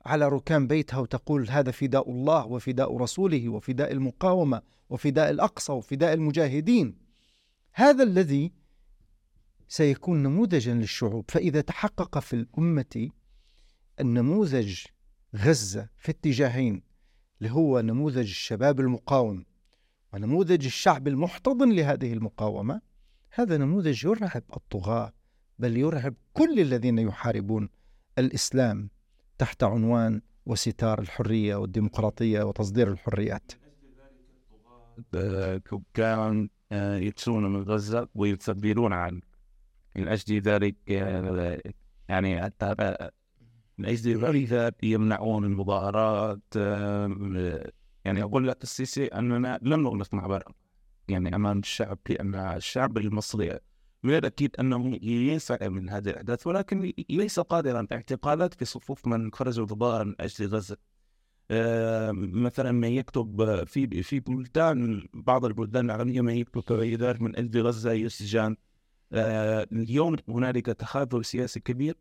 على ركام بيتها وتقول هذا فداء الله وفداء رسوله وفداء المقاومة وفداء الأقصى وفداء المجاهدين. هذا الذي سيكون نموذجا للشعوب. فإذا تحقق في الأمة النموذج غزة في اتجاهين اللي هو نموذج الشباب المقاوم ونموذج الشعب المحتضن لهذه المقاومة هذا نموذج يرعب الطغاة بل يرعب كل الذين يحاربون الإسلام تحت عنوان وستار الحرية والديمقراطية وتصدير الحريات. كان يتسون من غزة ويثبرون عن من أجل ذلك يعني حتى من أجل ذلك يمنعون المظاهرات يعني أقول لك السيسي أننا لم نغلق مع برا يعني أمام الشعب لأن الشعب المصري من الأكيد أنه ينفع من هذه الأحداث ولكن ليس قادرا اعتقالات في صفوف من خرجوا ضباء من أجل غزة. آه مثلا من يكتب في في بلدان بعض البلدان العربية من يكتب تغييرات من أجل غزة يسجن آه اليوم هنالك تخاذل سياسي كبير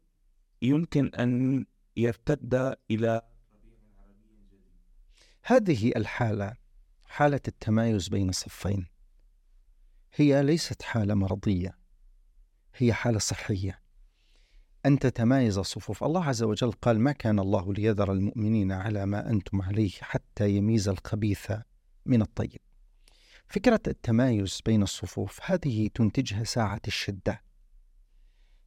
يمكن أن يرتد إلى هذه الحالة حالة التمايز بين الصفين هي ليست حالة مرضية هي حالة صحية. أن تتمايز الصفوف الله عز وجل. قال ما كان الله ليذر المؤمنين على ما أنتم عليه حتى يميز الخبيث من الطيب. فكرة التمايز بين الصفوف هذه تنتجها ساعة الشدة.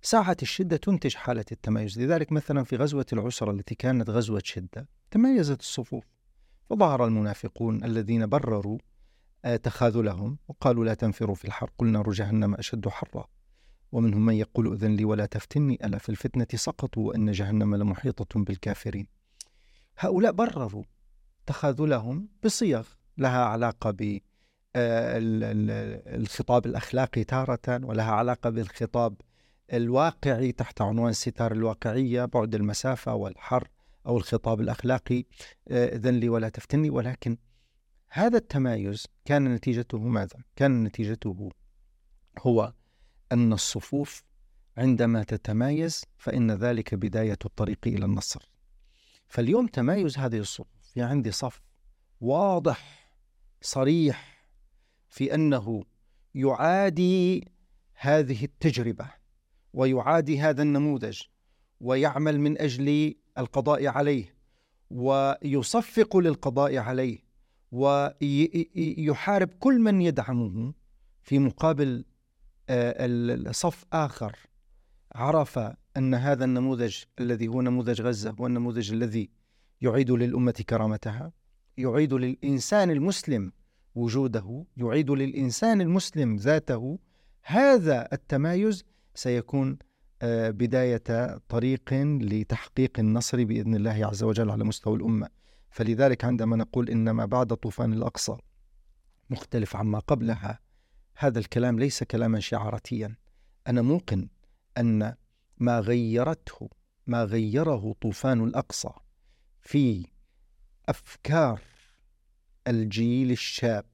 ساعة الشدة تنتج حالة التمايز. لذلك مثلا في غزوة العسرة التي كانت غزوة شدة تميزت الصفوف. فظهر المنافقون الذين برروا آه، تخاذلهم وقالوا لا تنفروا في الحر قل نار جهنم أشد حرا. ومنهم من يقول أذن لي ولا تفتني ألا في الفتنة سقطوا وإن جهنم لمحيطة بالكافرين هؤلاء برروا تخاذلهم بصيغ لها علاقة ب آه، الخطاب الأخلاقي تارة ولها علاقة بالخطاب الواقعي تحت عنوان ستار الواقعية بعد المسافة والحر أو الخطاب الأخلاقي إذن آه، لي ولا تفتني ولكن هذا التمايز كان نتيجته ماذا؟ كان نتيجته هو أن الصفوف عندما تتمايز فإن ذلك بداية الطريق إلى النصر. فاليوم تمايز هذه الصفوف في عندي صف واضح صريح في أنه يعادي هذه التجربة ويعادي هذا النموذج ويعمل من أجل القضاء عليه ويصفق للقضاء عليه ويحارب كل من يدعمه في مقابل صف آخر عرف أن هذا النموذج الذي هو نموذج غزة هو النموذج الذي يعيد للأمة كرامتها يعيد للإنسان المسلم وجوده يعيد للإنسان المسلم ذاته. هذا التمايز سيكون آه، بداية طريق لتحقيق النصر بإذن الله عز وجل على مستوى الأمة. فلذلك عندما نقول إن ما بعد طوفان الأقصى مختلف عما قبلها هذا الكلام ليس كلاما شعاراتيا أنا موقن أن ما غيرته ما غيره طوفان الأقصى في أفكار الجيل الشاب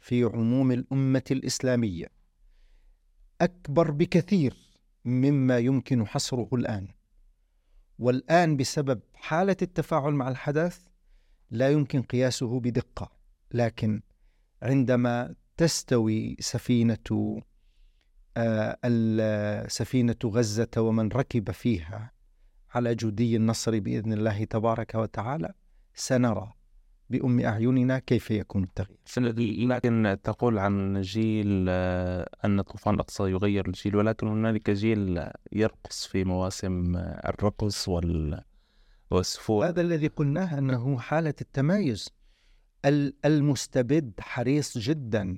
في عموم الأمة الإسلامية أكبر بكثير مما يمكن حصره الآن. والآن بسبب حالة التفاعل مع الحدث لا يمكن قياسه بدقة لكن عندما تستوي سفينة آه سفينة غزة ومن ركب فيها على جدي النصر بإذن الله تبارك وتعالى سنرى بأم أعيننا كيف يكون التغيير. لكن تقول عن جيل آه، أن طوفان الأقصى يغير الجيل ولكن هنالك جيل يرقص في مواسم الرقص وال والسفور. هذا الذي قلناه أنه حالة التمايز المستبد حريص جدا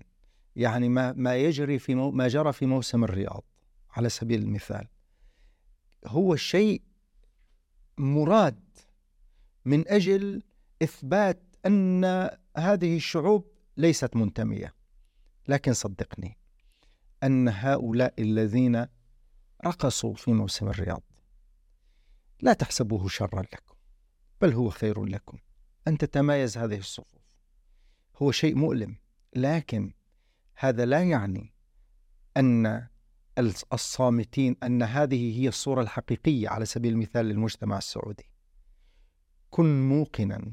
يعني ما ما يجري في مو ما جرى في موسم الرياض على سبيل المثال. هو شيء مراد من أجل إثبات أن هذه الشعوب ليست منتمية. لكن صدقني أن هؤلاء الذين رقصوا في موسم الرياض لا تحسبوه شرا لكم بل هو خير لكم. أن تتمايز هذه الصفوف هو شيء مؤلم لكن هذا لا يعني أن الصامتين أن هذه هي الصورة الحقيقية على سبيل المثال للمجتمع السعودي. كن موقنا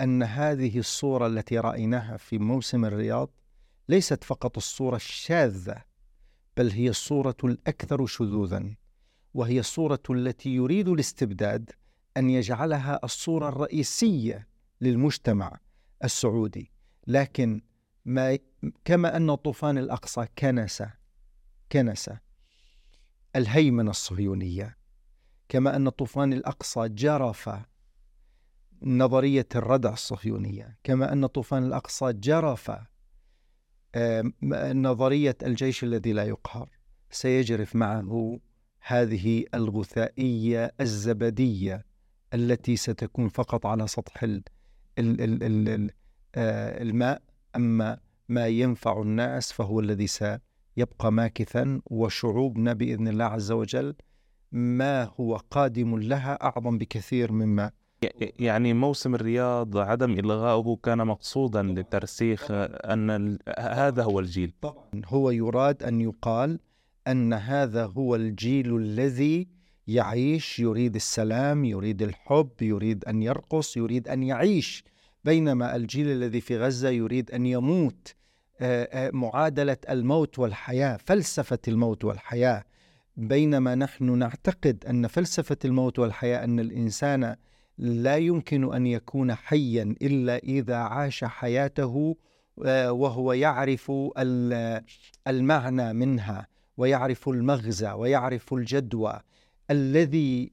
أن هذه الصورة التي رأيناها في موسم الرياض ليست فقط الصورة الشاذة بل هي الصورة الأكثر شذوذا وهي الصورة التي يريد الاستبداد أن يجعلها الصورة الرئيسية للمجتمع السعودي. لكن ما كما أن طوفان الأقصى كنس كنس الهيمنة الصهيونية. كما أن طوفان الأقصى جرف نظرية الردع الصهيونية. كما أن طوفان الأقصى جرف نظرية الجيش الذي لا يقهر. سيجرف معه هذه الغثائية الزبدية التي ستكون فقط على سطح آه، الماء. أما ما ينفع الناس فهو الذي سيبقى ماكثا وشعوبنا بإذن الله عز وجل. ما هو قادم لها أعظم بكثير مما يعني موسم الرياض عدم إلغائه كان مقصودا لترسيخ أن هذا هو الجيل. طبعا هو يراد أن يقال أن هذا هو الجيل الذي يعيش يريد السلام يريد الحب يريد أن يرقص يريد أن يعيش بينما الجيل الذي في غزة يريد أن يموت معادلة الموت والحياة فلسفة الموت والحياة. بينما نحن نعتقد أن فلسفة الموت والحياة أن الإنسان لا يمكن أن يكون حيا إلا إذا عاش حياته آه، وهو يعرف المعنى منها ويعرف المغزى ويعرف الجدوى. الذي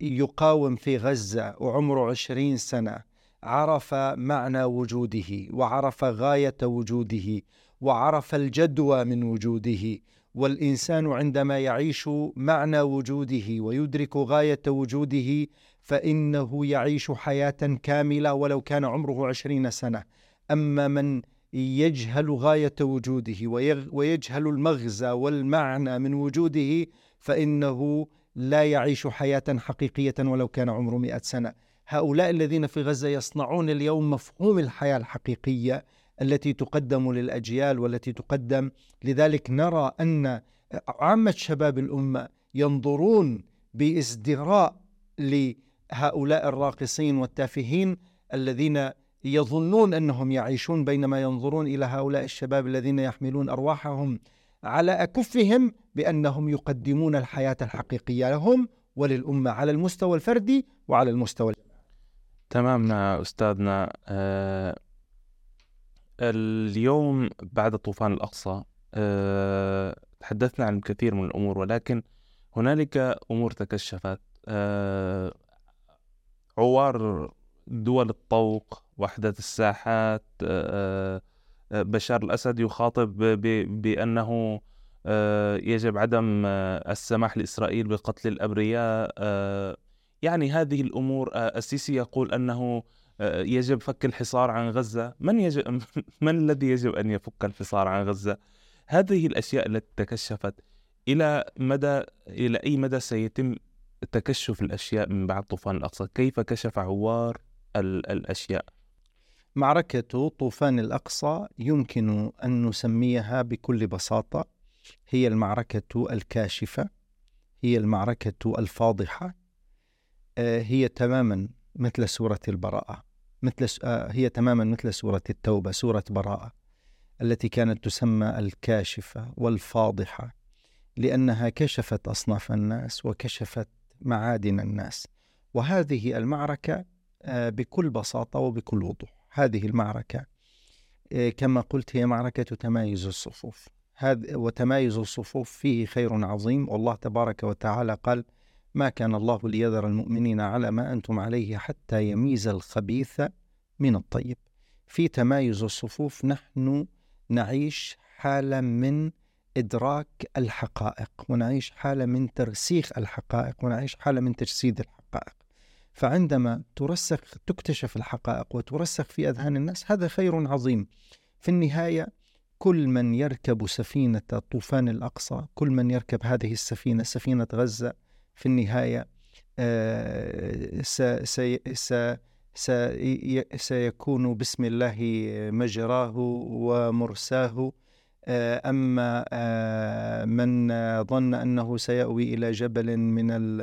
يقاوم في غزة وعمره عشرين سنة عرف معنى وجوده وعرف غاية وجوده وعرف الجدوى من وجوده. والإنسان عندما يعيش معنى وجوده ويدرك غاية وجوده فإنه يعيش حياة كاملة ولو كان عمره عشرين سنة. أما من يجهل غاية وجوده ويجهل المغزى والمعنى من وجوده فإنه لا يعيش حياة حقيقية ولو كان عمره مئة سنة. هؤلاء الذين في غزة يصنعون اليوم مفهوم الحياة الحقيقية التي تقدم للأجيال والتي تقدم. لذلك نرى أن عامة شباب الأمة ينظرون بازدراء هؤلاء الراقصين والتافهين الذين يظنون أنهم يعيشون بينما ينظرون إلى هؤلاء الشباب الذين يحملون أرواحهم على أكفهم بأنهم يقدمون الحياة الحقيقية لهم وللأمة على المستوى الفردي وعلى المستوى تمام أستاذنا. آه اليوم بعد طوفان الأقصى آه تحدثنا عن الكثير من الأمور ولكن هنالك أمور تكشفت. آه عوار دول الطوق وحدة الساحات آه، آه، بشار الأسد يخاطب بأنه آه، يجب عدم السماح لإسرائيل بقتل الأبرياء. يعني هذه الأمور السيسي يقول أنه يجب فك الحصار عن غزة. من, يجب من الذي يجب أن يفك الحصار عن غزة؟ هذه الأشياء التي تكشفت إلى مدى إلى أي مدى سيتم تكشف الأشياء من بعد طوفان الأقصى؟ كيف كشف عوار الأشياء؟ معركة طوفان الأقصى يمكن أن نسميها بكل بساطة هي المعركة الكاشفة هي المعركة الفاضحة. آه، هي تماما مثل سورة البراءة مثل آه، هي تماما مثل سورة التوبة سورة براءة التي كانت تسمى الكاشفة والفاضحة لأنها كشفت أصناف الناس وكشفت معادن الناس. وهذه المعركة آه، بكل بساطة وبكل وضوح. هذه المعركة آه، كما قلت هي معركة تمايز الصفوف. هذا وتمايز الصفوف فيه خير عظيم. والله تبارك وتعالى قال ما كان الله ليذر المؤمنين على ما أنتم عليه حتى يميز الخبيث من الطيب. في تمايز الصفوف نحن نعيش حالة من إدراك الحقائق ونعيش حالة من ترسيخ الحقائق ونعيش حالة من تجسيد الحقائق. فعندما ترسخ تكتشف الحقائق وترسخ في أذهان الناس هذا خير عظيم. في النهاية كل من يركب سفينة طوفان الأقصى كل من يركب هذه السفينة سفينة غزة في النهاية آه، سيكون بسم الله مجراه ومرساه. آه، أما آه، من ظن أنه سيأوي إلى جبل من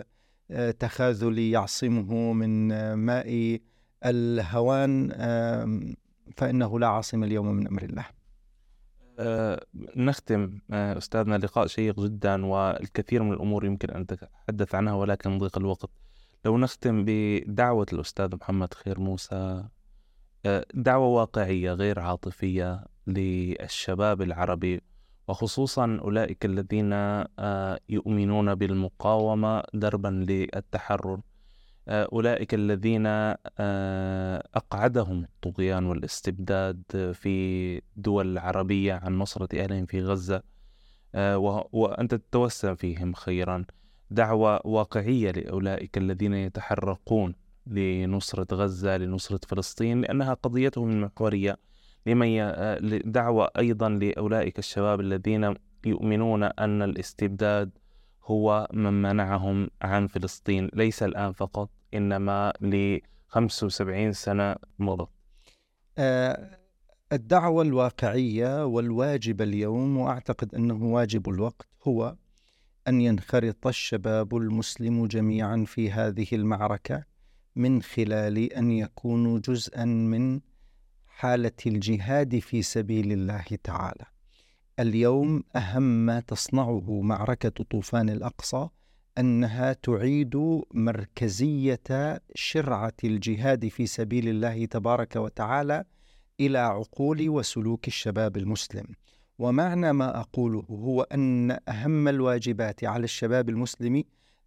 التخاذل يعصمه من ماء الهوان فإنه لا عاصم اليوم من أمر الله. نختم أه أستاذنا لقاء شيق جدا والكثير من الأمور يمكن أن نتحدث عنها ولكن ضيق الوقت. لو نختم بدعوة الأستاذ محمد خير موسى أه دعوة واقعية غير عاطفية للشباب العربي وخصوصا أولئك الذين آه، يؤمنون بالمقاومة دربا للتحرر. آه، أولئك الذين آه، أقعدهم الطغيان والاستبداد في دول العربية عن نصرة أهلهم في غزة وأنت تتوسم فيهم خيرا. دعوة واقعية لأولئك الذين يتحرقون لنصرة غزة لنصرة فلسطين لأنها قضيتهم المحورية. لمن دعوة أيضا لأولئك الشباب الذين يؤمنون أن الاستبداد هو من منعهم عن فلسطين ليس الآن فقط إنما ل 75 سنة مضت آه الدعوة الواقعية والواجب اليوم وأعتقد أنه واجب الوقت هو أن ينخرط الشباب المسلم جميعا في هذه المعركة من خلال أن يكونوا جزءا من حالة الجهاد في سبيل الله تعالى. اليوم أهم ما تصنعه معركة طوفان الأقصى أنها تعيد مركزية شرعة الجهاد في سبيل الله تبارك وتعالى إلى عقول وسلوك الشباب المسلم. ومعنى ما أقوله هو أن أهم الواجبات على الشباب المسلم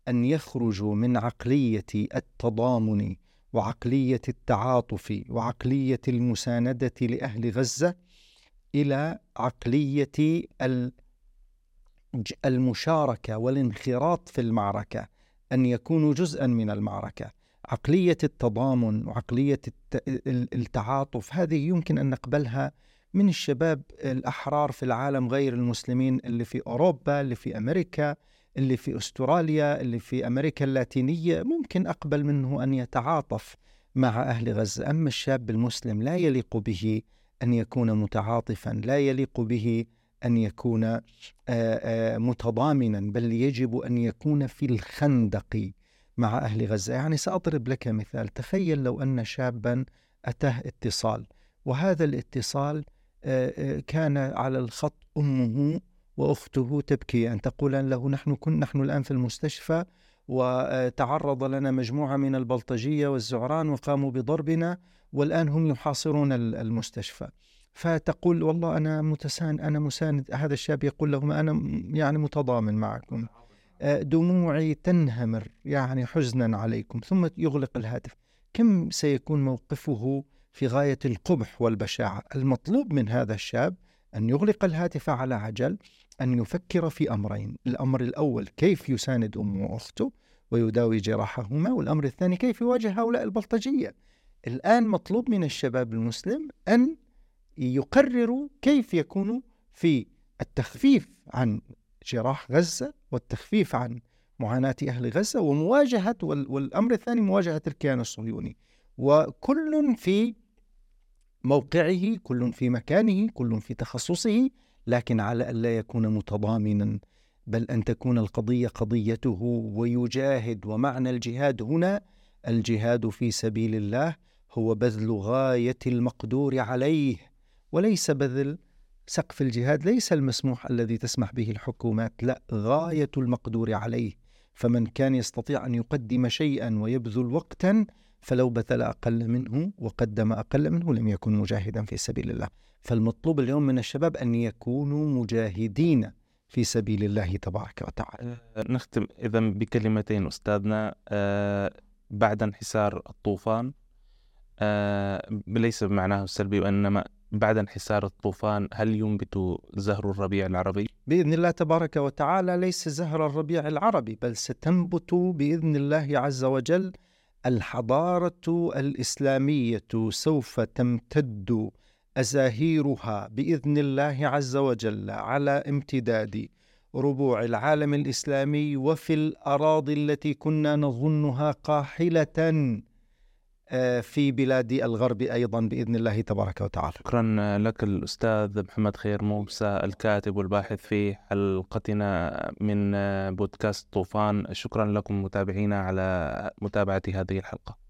أن يخرجوا من عقلية التضامن وعقلية التعاطف وعقلية المساندة لأهل غزة إلى عقلية المشاركة والانخراط في المعركة أن يكونوا جزءا من المعركة. عقلية التضامن وعقليه التعاطف هذه يمكن أن نقبلها من الشباب الأحرار في العالم غير المسلمين اللي في أوروبا اللي في أمريكا اللي في أستراليا اللي في أمريكا اللاتينية. ممكن أقبل منه أن يتعاطف مع أهل غزة. أما الشاب المسلم لا يليق به أن يكون متعاطفا لا يليق به أن يكون متضامنا بل يجب أن يكون في الخندق مع أهل غزة. يعني سأضرب لك مثال. تخيل لو أن شابا أتاه اتصال وهذا الاتصال كان على الخط أمه وأخته تبكي ان تقول له نحن كن نحن الآن في المستشفى وتعرض لنا مجموعة من البلطجية والزعران وقاموا بضربنا والآن هم يحاصرون المستشفى. فتقول والله أنا متساند أنا مساند هذا الشاب يقول لهم أنا يعني متضامن معكم. دموعي تنهمر يعني حزنا عليكم ثم يغلق الهاتف. كم سيكون موقفه في غاية القبح والبشاعة؟ المطلوب من هذا الشاب أن يغلق الهاتف على عجل أن يفكر في أمرين. الأمر الأول كيف يساند أمه وأخته ويداوي جراحهما؟ والأمر الثاني كيف يواجه هؤلاء البلطجية؟ الآن مطلوب من الشباب المسلم أن يقرروا كيف يكونوا في التخفيف عن جراح غزة والتخفيف عن معاناة أهل غزة ومواجهة والأمر الثاني مواجهة الكيان الصهيوني. وكل في موقعه كل في مكانه كل في تخصصه لكن على ألا يكون متضامنا بل أن تكون القضية قضيته ويجاهد ومعنى الجهاد هنا الجهاد في سبيل الله هو بذل غاية المقدور عليه وليس بذل سقف الجهاد ليس المسموح الذي تسمح به الحكومات لا غاية المقدور عليه. فمن كان يستطيع أن يقدم شيئا ويبذل وقتا فلو بذل أقل منه وقدم أقل منه لم يكن مجاهدا في سبيل الله. فالمطلوب اليوم من الشباب أن يكونوا مجاهدين في سبيل الله تبارك وتعالى. أه، نختم إذا بكلمتين أستاذنا. أه بعد انحسار الطوفان ليس بمعناه السلبي وإنما بعد انحسار الطوفان هل ينبت زهر الربيع العربي؟ بإذن الله تبارك وتعالى ليس زهر الربيع العربي بل ستنبت بإذن الله عز وجل الحضارة الإسلامية سوف تمتد أزاهيرها بإذن الله عز وجل على امتداد ربوع العالم الإسلامي وفي الأراضي التي كنا نظنها قاحلة آه، في بلاد الغرب أيضا بإذن الله تبارك وتعالى. شكرا لك الأستاذ محمد خير موسى الكاتب والباحث في حلقتنا من بودكاست طوفان، شكرا لكم متابعينا على متابعة هذه الحلقة.